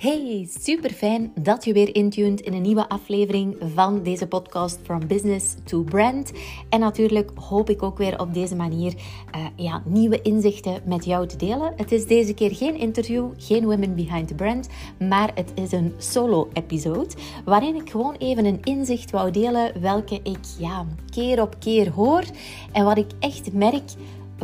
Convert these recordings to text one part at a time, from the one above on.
Hey, super fijn dat je weer intuned in een nieuwe aflevering van deze podcast From Business to Brand. En natuurlijk hoop ik ook weer op deze manier uh, ja, nieuwe inzichten met jou te delen. Het is deze keer geen interview, geen Women Behind the Brand, maar het is een solo-episode waarin ik gewoon even een inzicht wou delen welke ik ja, keer op keer hoor en wat ik echt merk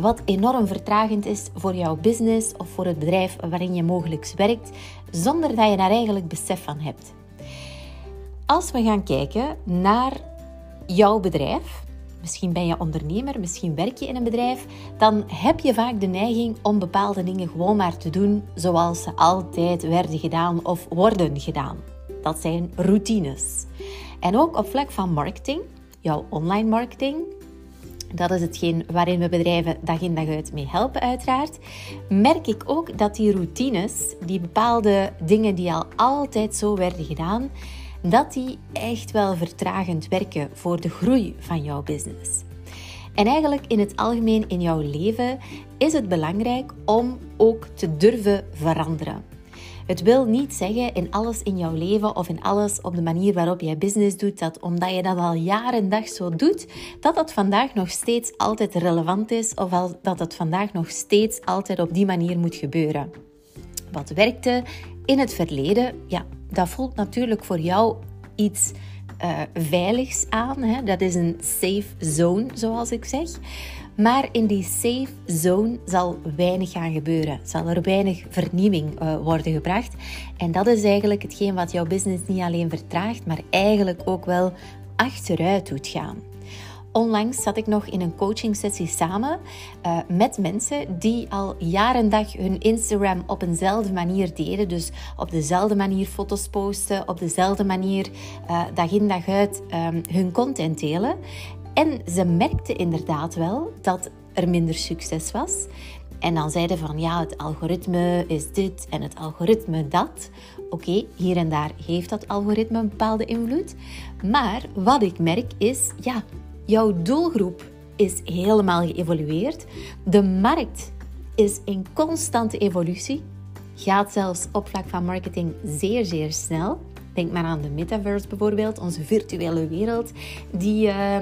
wat enorm vertragend is voor jouw business of voor het bedrijf waarin je mogelijk werkt, zonder dat je daar eigenlijk besef van hebt. Als we gaan kijken naar jouw bedrijf, misschien ben je ondernemer, misschien werk je in een bedrijf, dan heb je vaak de neiging om bepaalde dingen gewoon maar te doen zoals ze altijd werden gedaan of worden gedaan. Dat zijn routines. En ook op vlak van marketing, jouw online marketing, dat is hetgeen waarin we bedrijven dag in dag uit mee helpen, uiteraard. Merk ik ook dat die routines, die bepaalde dingen die al altijd zo werden gedaan, dat die echt wel vertragend werken voor de groei van jouw business. En eigenlijk in het algemeen in jouw leven is het belangrijk om ook te durven veranderen. Het wil niet zeggen in alles in jouw leven of in alles op de manier waarop jij business doet, dat omdat je dat al jaren en dag zo doet, dat dat vandaag nog steeds altijd relevant is of dat het vandaag nog steeds altijd op die manier moet gebeuren. Wat werkte in het verleden, ja, dat voelt natuurlijk voor jou iets uh, veiligs aan. Hè? Dat is een safe zone, zoals ik zeg. Maar in die safe zone zal weinig gaan gebeuren. Zal er weinig vernieuwing uh, worden gebracht. En dat is eigenlijk hetgeen wat jouw business niet alleen vertraagt, maar eigenlijk ook wel achteruit doet gaan. Onlangs zat ik nog in een coaching sessie samen uh, met mensen die al jaren dag hun Instagram op eenzelfde manier deden. Dus op dezelfde manier foto's posten, op dezelfde manier uh, dag in dag uit um, hun content delen. En ze merkte inderdaad wel dat er minder succes was. En dan zeiden van ja, het algoritme is dit en het algoritme dat. Oké, hier en daar heeft dat algoritme een bepaalde invloed. Maar wat ik merk is, ja, jouw doelgroep is helemaal geëvolueerd. De markt is in constante evolutie. Gaat zelfs op vlak van marketing zeer, zeer snel. Denk maar aan de metaverse bijvoorbeeld, onze virtuele wereld, die uh,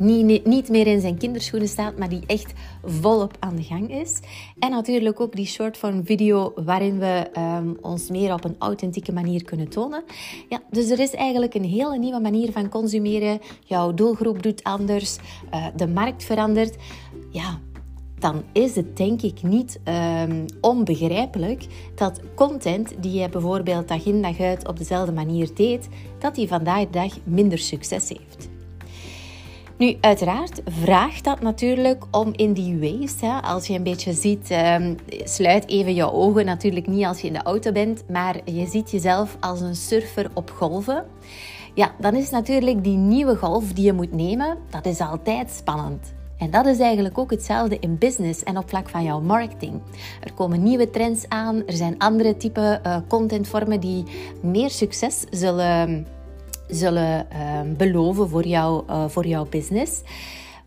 niet, meer in zijn kinderschoenen staat, maar die echt volop aan de gang is. En natuurlijk ook die short form video waarin we um, ons meer op een authentieke manier kunnen tonen. Ja, dus er is eigenlijk een hele nieuwe manier van consumeren. Jouw doelgroep doet anders, uh, de markt verandert. Ja, dan is het denk ik niet um, onbegrijpelijk dat content die je bijvoorbeeld dag in dag uit op dezelfde manier deed, dat die vandaag de dag minder succes heeft. Nu, uiteraard vraagt dat natuurlijk om in die waves, hè, als je een beetje ziet, um, sluit even je ogen, natuurlijk niet als je in de auto bent, maar je ziet jezelf als een surfer op golven. Ja, dan is natuurlijk die nieuwe golf die je moet nemen, dat is altijd spannend. En dat is eigenlijk ook hetzelfde in business en op vlak van jouw marketing. Er komen nieuwe trends aan, er zijn andere type uh, contentvormen die meer succes zullen zullen uh, beloven voor, jou, uh, voor jouw business.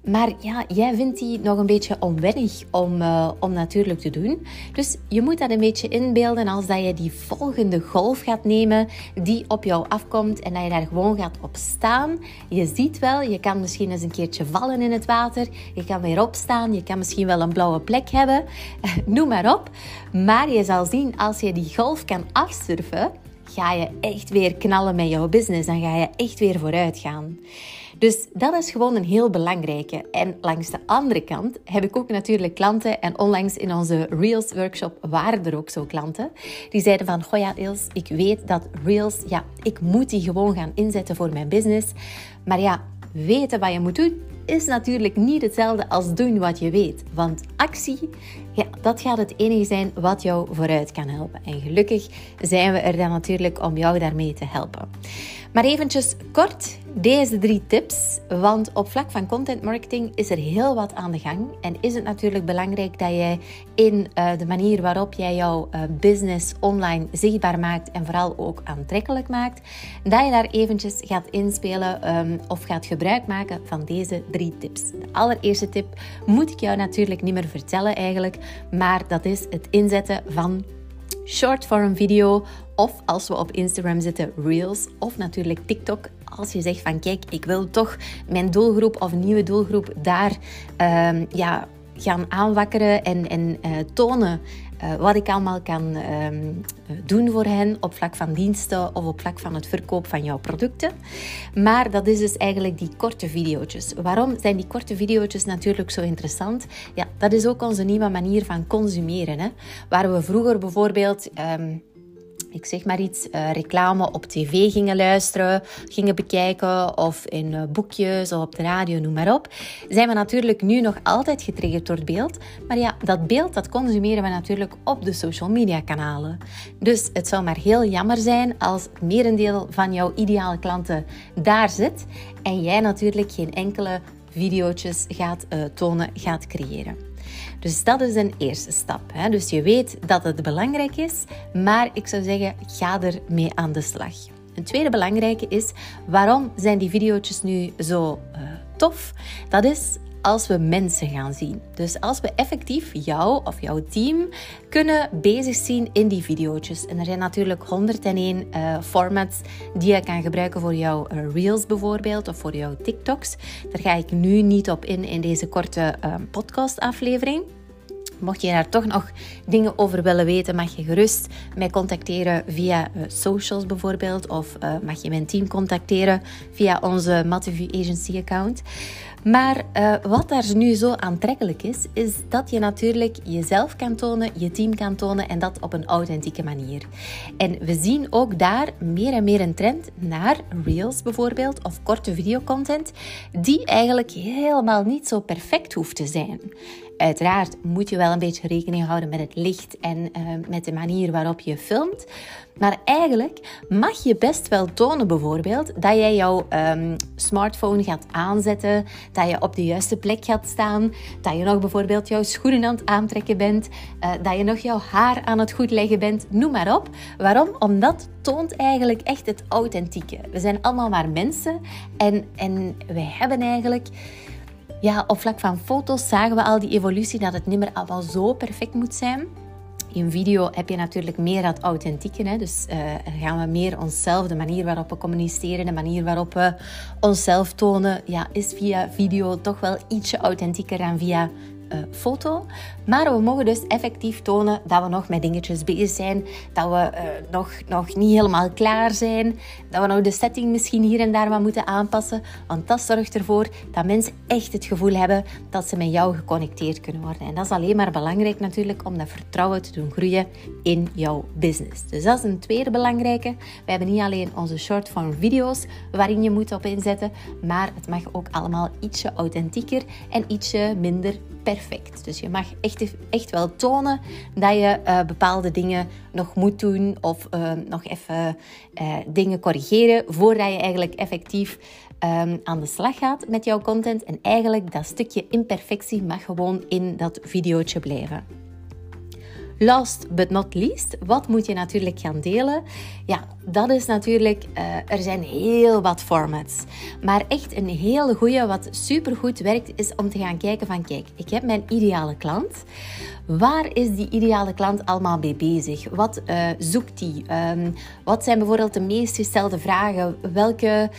Maar ja, jij vindt die nog een beetje onwennig om, uh, om natuurlijk te doen. Dus je moet dat een beetje inbeelden als dat je die volgende golf gaat nemen die op jou afkomt en dat je daar gewoon gaat op staan. Je ziet wel, je kan misschien eens een keertje vallen in het water. Je kan weer opstaan, je kan misschien wel een blauwe plek hebben. Noem maar op. Maar je zal zien, als je die golf kan afsurfen, ga je echt weer knallen met jouw business. Dan ga je echt weer vooruit gaan. Dus dat is gewoon een heel belangrijke. En langs de andere kant heb ik ook natuurlijk klanten. En onlangs in onze Reels workshop waren er ook zo klanten. Die zeiden van, goh ja Ilse, ik weet dat Reels, ja, ik moet die gewoon gaan inzetten voor mijn business. Maar ja, weten wat je moet doen, is natuurlijk niet hetzelfde als doen wat je weet. Want actie, ja, dat gaat het enige zijn wat jou vooruit kan helpen. En gelukkig zijn we er dan natuurlijk om jou daarmee te helpen. Maar eventjes kort deze drie tips, want op vlak van content marketing is er heel wat aan de gang en is het natuurlijk belangrijk dat jij in uh, de manier waarop jij jouw uh, business online zichtbaar maakt en vooral ook aantrekkelijk maakt, dat je daar eventjes gaat inspelen um, of gaat gebruik maken van deze drie tips. De allereerste tip moet ik jou natuurlijk niet meer vertellen eigenlijk, maar dat is het inzetten van short form video of als we op Instagram zitten, Reels of natuurlijk TikTok. Als je zegt van kijk, ik wil toch mijn doelgroep of nieuwe doelgroep daar um, ja, gaan aanwakkeren en, en uh, tonen uh, wat ik allemaal kan um, doen voor hen op vlak van diensten of op vlak van het verkoop van jouw producten. Maar dat is dus eigenlijk die korte video's. Waarom zijn die korte video's natuurlijk zo interessant? Ja, dat is ook onze nieuwe manier van consumeren. Hè? Waar we vroeger bijvoorbeeld... Um, ik zeg maar iets, uh, reclame op tv gingen luisteren, gingen bekijken of in uh, boekjes of op de radio, noem maar op, zijn we natuurlijk nu nog altijd getriggerd door het beeld. Maar ja, dat beeld dat consumeren we natuurlijk op de social media kanalen. Dus het zou maar heel jammer zijn als merendeel van jouw ideale klanten daar zit en jij natuurlijk geen enkele video's gaat uh, tonen, gaat creëren. Dus dat is een eerste stap. Hè? Dus je weet dat het belangrijk is, maar ik zou zeggen, ga er mee aan de slag. Een tweede belangrijke is, waarom zijn die video's nu zo uh, tof? Dat is als we mensen gaan zien. Dus als we effectief jou of jouw team kunnen bezig zien in die video's. En er zijn natuurlijk 101 uh, formats die je kan gebruiken voor jouw uh, reels bijvoorbeeld of voor jouw TikToks. Daar ga ik nu niet op in in deze korte uh, podcast aflevering. Mocht je daar toch nog dingen over willen weten, mag je gerust mij contacteren via socials bijvoorbeeld. Of mag je mijn team contacteren via onze Matthew Agency account. Maar uh, wat daar nu zo aantrekkelijk is, is dat je natuurlijk jezelf kan tonen, je team kan tonen en dat op een authentieke manier. En we zien ook daar meer en meer een trend naar reels bijvoorbeeld of korte videocontent, die eigenlijk helemaal niet zo perfect hoeft te zijn. Uiteraard moet je wel een beetje rekening houden met het licht en uh, met de manier waarop je filmt. Maar eigenlijk mag je best wel tonen bijvoorbeeld dat jij jouw um, smartphone gaat aanzetten, dat je op de juiste plek gaat staan, dat je nog bijvoorbeeld jouw schoenen aan het aantrekken bent, uh, dat je nog jouw haar aan het goed leggen bent, noem maar op. Waarom? Omdat toont eigenlijk echt het authentieke. We zijn allemaal maar mensen en, en wij hebben eigenlijk ja, op vlak van foto's zagen we al die evolutie dat het niet meer allemaal zo perfect moet zijn. In video heb je natuurlijk meer dat authentieke. Hè? Dus uh, gaan we meer onszelf, de manier waarop we communiceren, de manier waarop we onszelf tonen, ja, is via video toch wel ietsje authentieker dan via uh, foto. Maar we mogen dus effectief tonen dat we nog met dingetjes bezig zijn. Dat we uh, nog, nog niet helemaal klaar zijn. Dat we nog de setting misschien hier en daar wat moeten aanpassen. Want dat zorgt ervoor dat mensen echt het gevoel hebben dat ze met jou geconnecteerd kunnen worden. En dat is alleen maar belangrijk natuurlijk om dat vertrouwen te doen groeien in jouw business. Dus dat is een tweede belangrijke. We hebben niet alleen onze short form video's waarin je moet op inzetten. Maar het mag ook allemaal ietsje authentieker en ietsje minder perfect. Dus je mag echt, echt wel tonen dat je uh, bepaalde dingen nog moet doen of uh, nog even uh, dingen corrigeren voordat je eigenlijk effectief um, aan de slag gaat met jouw content. En eigenlijk dat stukje imperfectie mag gewoon in dat videootje blijven. Last but not least, wat moet je natuurlijk gaan delen? Ja, dat is natuurlijk, uh, er zijn heel wat formats. Maar echt een hele goede, wat supergoed werkt, is om te gaan kijken van, kijk, ik heb mijn ideale klant. Waar is die ideale klant allemaal mee bezig? Wat uh, zoekt die? Um, wat zijn bijvoorbeeld de meest gestelde vragen? Welke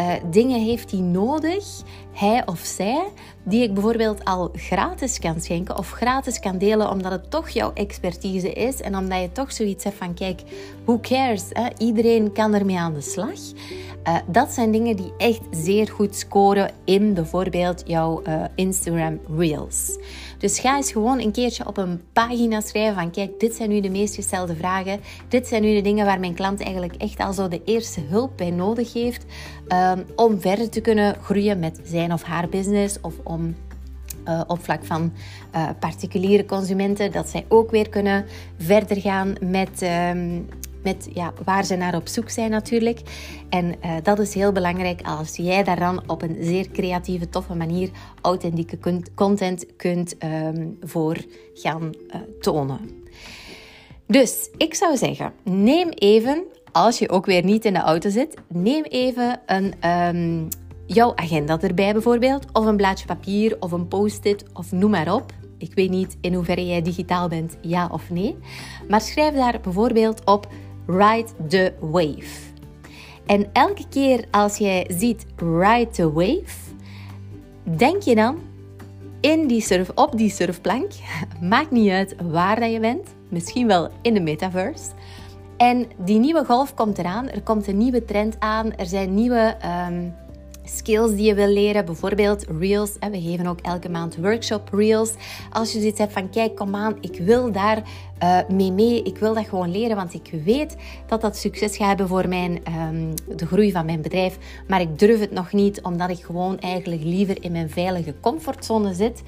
uh, dingen heeft hij nodig, hij of zij, die ik bijvoorbeeld al gratis kan schenken of gratis kan delen, omdat het toch jouw expertise is en omdat je toch zoiets hebt van: kijk, who cares? Iedereen kan ermee aan de slag. Uh, dat zijn dingen die echt zeer goed scoren in bijvoorbeeld jouw uh, Instagram Reels. Dus ga eens gewoon een keertje op een pagina schrijven van kijk, dit zijn nu de meest gestelde vragen. Dit zijn nu de dingen waar mijn klant eigenlijk echt al zo de eerste hulp bij nodig heeft um, om verder te kunnen groeien met zijn of haar business of om uh, op vlak van particuliere consumenten, dat zij ook weer kunnen verder gaan met, um, met ja, waar ze naar op zoek zijn natuurlijk. En uh, dat is heel belangrijk als jij daar dan op een zeer creatieve, toffe manier authentieke content kunt um, voor gaan uh, tonen. Dus ik zou zeggen, neem even, als je ook weer niet in de auto zit, neem even een, um, jouw agenda erbij bijvoorbeeld, of een blaadje papier of een post-it of noem maar op. Ik weet niet in hoeverre jij digitaal bent, ja of nee. Maar schrijf daar bijvoorbeeld op Ride the Wave. En elke keer als jij ziet Ride the Wave, denk je dan in die surf, op die surfplank. Maakt niet uit waar je bent. Misschien wel in de metaverse. En die nieuwe golf komt eraan. Er komt een nieuwe trend aan. Er zijn nieuwe um, skills die je wil leren. Bijvoorbeeld reels. We geven ook elke maand workshop reels. Als je zoiets hebt van kijk, kom aan, ik wil daar mee mee. Ik wil dat gewoon leren, want ik weet dat dat succes gaat hebben voor mijn, um, de groei van mijn bedrijf. Maar ik durf het nog niet, omdat ik gewoon eigenlijk liever in mijn veilige comfortzone zit.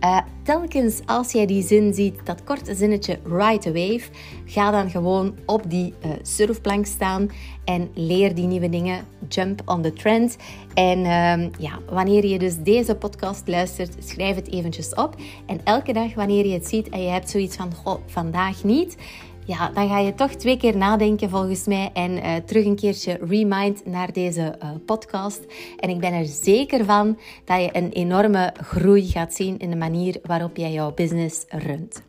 Uh, telkens als jij die zin ziet, dat korte zinnetje ride a wave, ga dan gewoon op die uh, surfplank staan en leer die nieuwe dingen. Jump on the trend. En uh, ja, wanneer je dus deze podcast luistert, schrijf het eventjes op. En elke dag wanneer je het ziet en je hebt zoiets van, goh, niet ja, dan ga je toch twee keer nadenken volgens mij en uh, terug een keertje remind naar deze uh, podcast. En ik ben er zeker van dat je een enorme groei gaat zien in de manier waarop jij jouw business runt.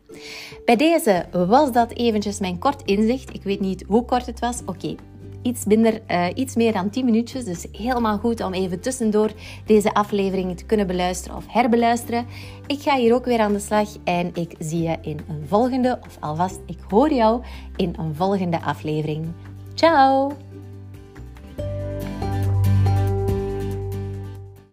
Bij deze was dat eventjes mijn kort inzicht. Ik weet niet hoe kort het was. Oké, iets, minder, uh, iets meer dan 10 minuutjes. Dus helemaal goed om even tussendoor deze afleveringen te kunnen beluisteren of herbeluisteren. Ik ga hier ook weer aan de slag en ik zie je in een volgende, of alvast, ik hoor jou in een volgende aflevering. Ciao!